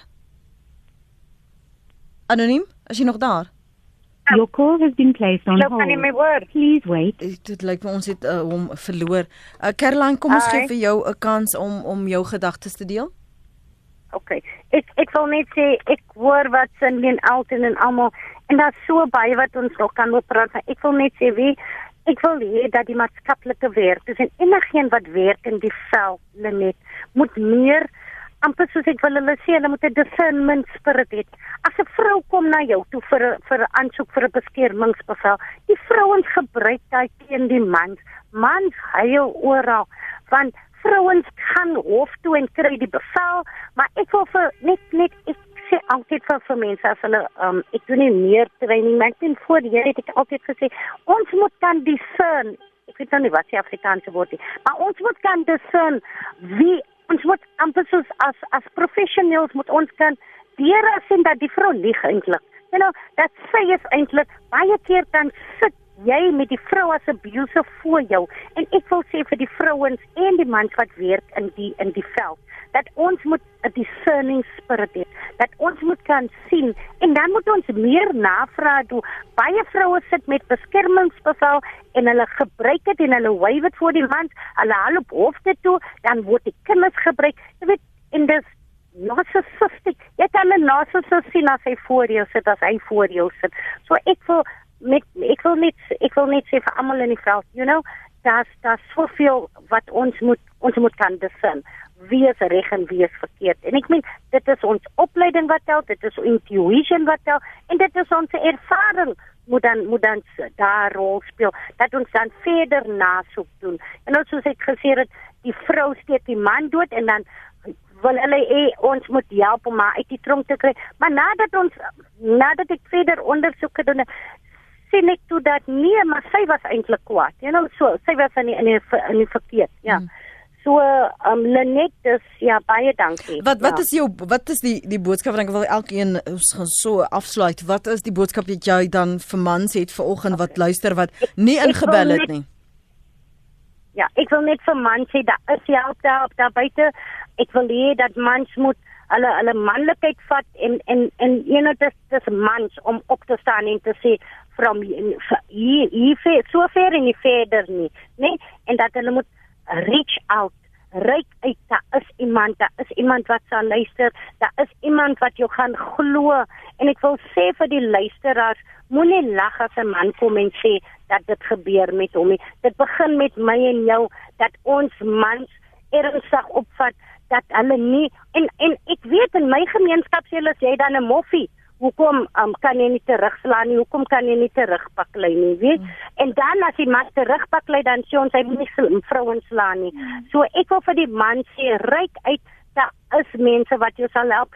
Anoniem? Is jy nog daar? Your call has been placed on Loop kan nie hold. my hoor. Please wait. Dit lyk my ons het uh, hom verloor. Uh, Caroline, kom ons Hi. gee vir jou 'n kans om om jou gedagtes te deel. OK. Ek ek wil net sê ek hoor wat Cindy en Elton en almal en daar's so baie wat ons nog kan oor praat. maar Ek wil net sê wie ek wil hê dat die maatskaplike werk, dis en enigiemand wat werk in die veld, Lenet, moet meer amper soos ek wil hulle sê, hulle moet 'n discernment spirit hê. As 'n vrou kom na jou toe vir vir 'n aansoek vir 'n beskermingsbevel, die vrouens gebruik dit teen die mans. Mans huil oral want vrouens gaan hof toe en kry die bevel, maar ek wil vir net net ek sê altyd vir vir mense as hulle um ek doen nie meer training maar ek doen voor die het ek altyd gesê ons moet kan discern ek weet nou nie wat die Afrikaanse woord is maar ons moet kan discern wie ons moet amper soos as as professionals moet ons kan deur sien dat die vrou lieg eintlik you know dat sy is eintlik baie keer dan sit jy met die vrou as 'n abuser voor jou. En ek wil sê vir die vrouens en die mans wat werk in die in die veld dat ons moet 'n discerning spirit hê dat ons moet kan sien. En dan moet ons meer navraag doen. Baie vroue sit met beskermingsbevel en hulle gebruik dit en hulle wyf dit voor die mans. Hulle haal op hofte toe dan word die kinders gebruik. Jy weet en dis narcissistic. Jy kan 'n narcissus sien as hy voor jou sit, as hy voor jou sit. So ek wil met ek wil net ek wil net sê vir almal in die veld, you know, daar's daar's soveel wat ons moet ons moet kan discern. Wie is reg en wie is verkeerd? En ek meen dit is ons opleiding wat tel, dit is intuition wat tel en dit is ons ervaring moet dan moet dan daar rol speel dat ons dan verder nasoek doen. En nou soos ek gesê het, die vrou steek die man dood en dan wil hulle hê ons moet help om haar uit die tronk te kry. Maar nadat ons nadat ek verder ondersoek gedoen het, sien ek toe dat nee, maar sy was eintlik kwaad. You know, so sy was in die, in die, in die verkeerd. Ja. Hmm. So, um Lenet, dis ja baie dankie. Wat wat ja. is jou wat is die die boodskap wat ek wil elkeen ons gaan so afsluit. Wat is die boodskap wat jy dan vir mans het vanoggend wat luister wat nie ingebel het net- nie? Ja, ek wil net vir mans sê daar is help daar op daar buite. Ek wil hê dat mans moet hulle hulle manlikheid vat en en en know dis dis mans om op te staan en te sê from hier hier so ver en nie verder nie, né? En dat hulle moet reach out ryk uit. Daar is iemand daar is iemand wat sal luister daar is iemand wat jou gaan glo. En ek wil sê vir die luisteraars moenie lag as 'n man kom en sê dat dit gebeur met hom nie. Dit begin met my en jou dat ons mans ernstig opvat dat hulle nie en en ek weet in my gemeenskap sê hulle as jy dan 'n moffie hoekom um, kan jy nie terugslaan nie hoekom kan jy nie terugpaklei nie weet mm. en dan as die man terugpaklei dan sê ons hy moet nie vrouens slaan nie mm. so ek wil vir die man sê ryk uit daar is mense wat jou sal help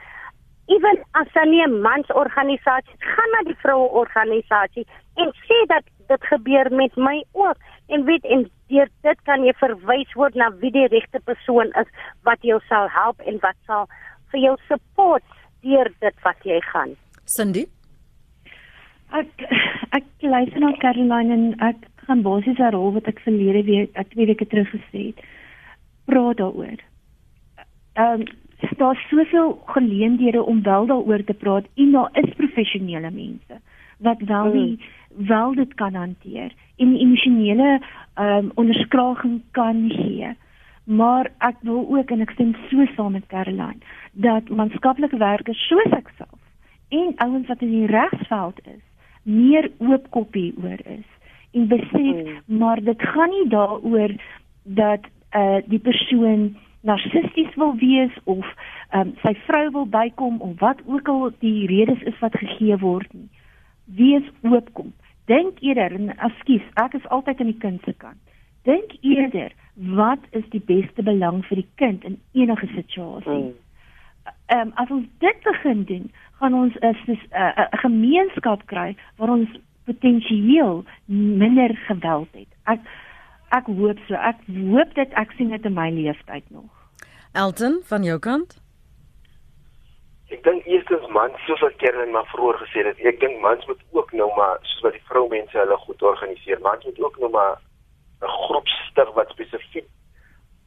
Ewen as nie 'n mansorganisasie is, gaan na die vroueorganisasie en sê dat dit gebeur met my ook. En weet en deur dit kan jy verwys word na wie die regte persoon is wat jou sal help en wat sal vir jou support deur dit wat jy gaan. Cindy? Ek ek luister na Caroline en ek gaan basies herhaal wat ek verlede week, ek twee weke terug gesê het. Praat daaroor. Ehm um, daar's soveel geleenthede om wel daaroor te praat en daar is professionele mense wat wel die wel dit kan hanteer en die emosionele ehm um, onderskraging kan gee. Maar ek wil ook en ek stem so saam met Caroline dat maatskaplike werkers soos ek self en ouens wat in die regsveld is meer oop koppie oor is en besef mm. maar dit gaan nie daaroor dat uh die persoon narcisties wil wees of um, sy vrou wil bykom of wat ook al die redes is wat gegee word nie wees oopkom dink eerder en ekskuus ek is altyd aan die kind se kant dink eerder wat is die beste belang vir die kind in enige situasie mm. Um, as ons dit begin doen gaan ons 'n uh, gemeenskap kry waar ons potensieel minder geweld het. Ek ek hoop so. Ek hoop dit ek sien dit in my lewenstyd nog. Elton van jou kant? dink mans soos wat Kern maar vroeër gesê het, ek dink mans moet ook nou maar soos wat die vroumense hulle goed organiseer. Mans moet ook nou maar 'n groep stig wat spesifiek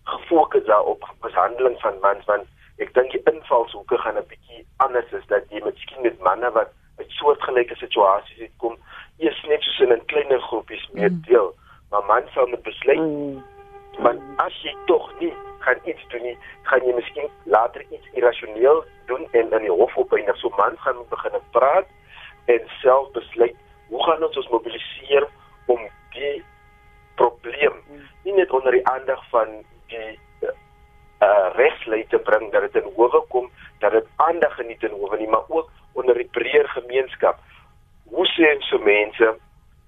gefokus daarop mishandeling van mans want ek dink die invalshoeke gaan 'n bietjie anders is dat jy miskien met manne wat uit soortgelyke situasies uitkom, eers net soos in 'n kleiner groepies meer deel, maar mans sal moet besluit Mm. want as jy tog nie gaan iets doen nie, gaan jy miskien later iets irrasioneel doen en in die hof opeindig. So man gaan begin praat en self besluit hoe gaan ons ons mobiliseer om die probleem nie net onder die aandag van die uh, regslei te bring dat dit in howe kom, dat dit aandag geniet in howe nie, maar ook onder die breër gemeenskap. Hoe sê so mense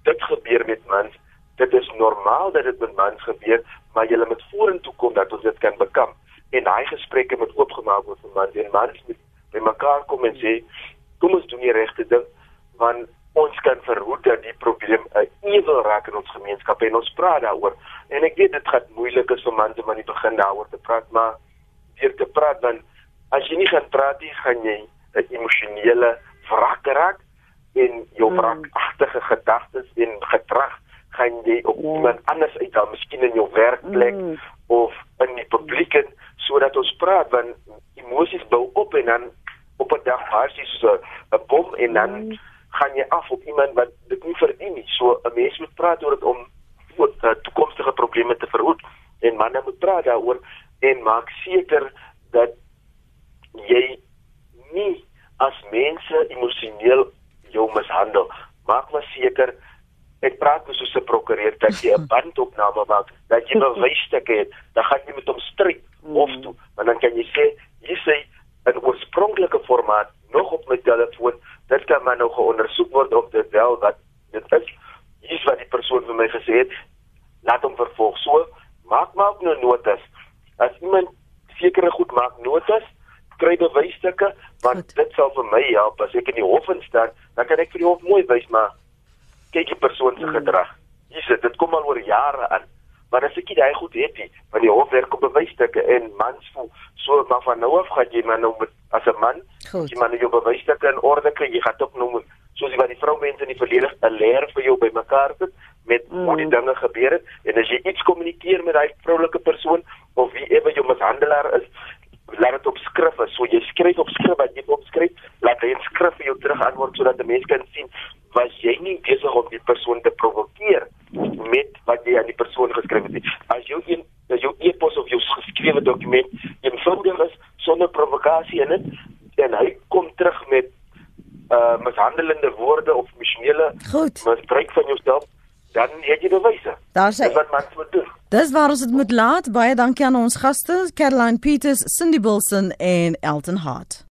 dit gebeur met mans dit is normaal dat dit met mans gebeur, maar jy moet vorentoe kom dat ons dit kan bekamp. En daai gesprekke moet oopgemaak word vir mans en mans moet by mekaar kom en sê, kom ons doen die regte ding want ons kan verhoed dat die probleem 'n ewel raak in ons gemeenskap en ons praat daaroor. En ek weet dit gaan moeilik is om aan die begin daaroor te praat, maar deur te praat dan as jy nie gaan praat nie, gaan jy 'n emosionele wrak raak en jou wrakagtige gedagtes en gedrag gaan jy op Ja. iemand anders uithaal, miskien in jou werkplek Mm. of in die publiek en sodat ons praat want emosies bou op en dan op 'n dag basies so 'n bom en dan Mm. Gaan jy af op iemand wat dit nie verdien nie. So 'n mens moet praat oor dit om voor uh, toekomstige probleme te verhoed en manne moet praat daaroor en maak seker dat jy nie as mense emosioneel jou mishandel. Maak maar seker ek praat nou soos 'n prokureur dat jy 'n bandopname maak, dat jy bewysstukke het, dan gaan jy met hom stry hof toe, want dan kan jy sê jy sê in oorspronklike formaat nog op my telefoon, dit kan maar nou geondersoek word of dit wel wat dit is. Hier's wat die persoon vir my gesê het. Laat hom vervolg. So maak maar ook nou notas. As iemand sekere goed maak notas, kry bewysstukke want Goed. dit sal vir my help as ek in die hof instaan, dan kan ek vir die hof mooi wys maar kyk die persoon se gedrag. Hier sit, dit kom al oor jare aan. Maar as ek nie daai goed het nie, van die hof werk op bewysstukke en mans voel so maar van nou af gaan jy maar nou met as 'n man, Goed. jy maar nou jou bewysstukke in orde kry, jy gaan dit ook nou moet soos wat die vroumense in die verlede 'n leer vir jou bymekaar sit met mm. hoe die dinge gebeur het en as jy iets kommunikeer met daai vroulike persoon of wie ewe jou mishandelaar is, laat dit op skrif is. So jy skryf op skrif wat jy opskryf, laat hy in skrif vir jou terug antwoord sodat die mense kan sien was jy nie besig om die persoon te provokeer met wat jy aan die persoon geskryf het nie. As jou een as jou e-pos of jou geskrewe dokument eenvoudig is sonder provokasie in dit en hy kom terug met uh mishandelende woorde of emosionele misbruik van jouself, dan het jy bewyse. Daar's Dis hy. wat mans moet doen. Dis waar ons dit moet laat. Baie dankie aan ons gaste, Caroline Peters, Cindy Wilson en Elton Hart.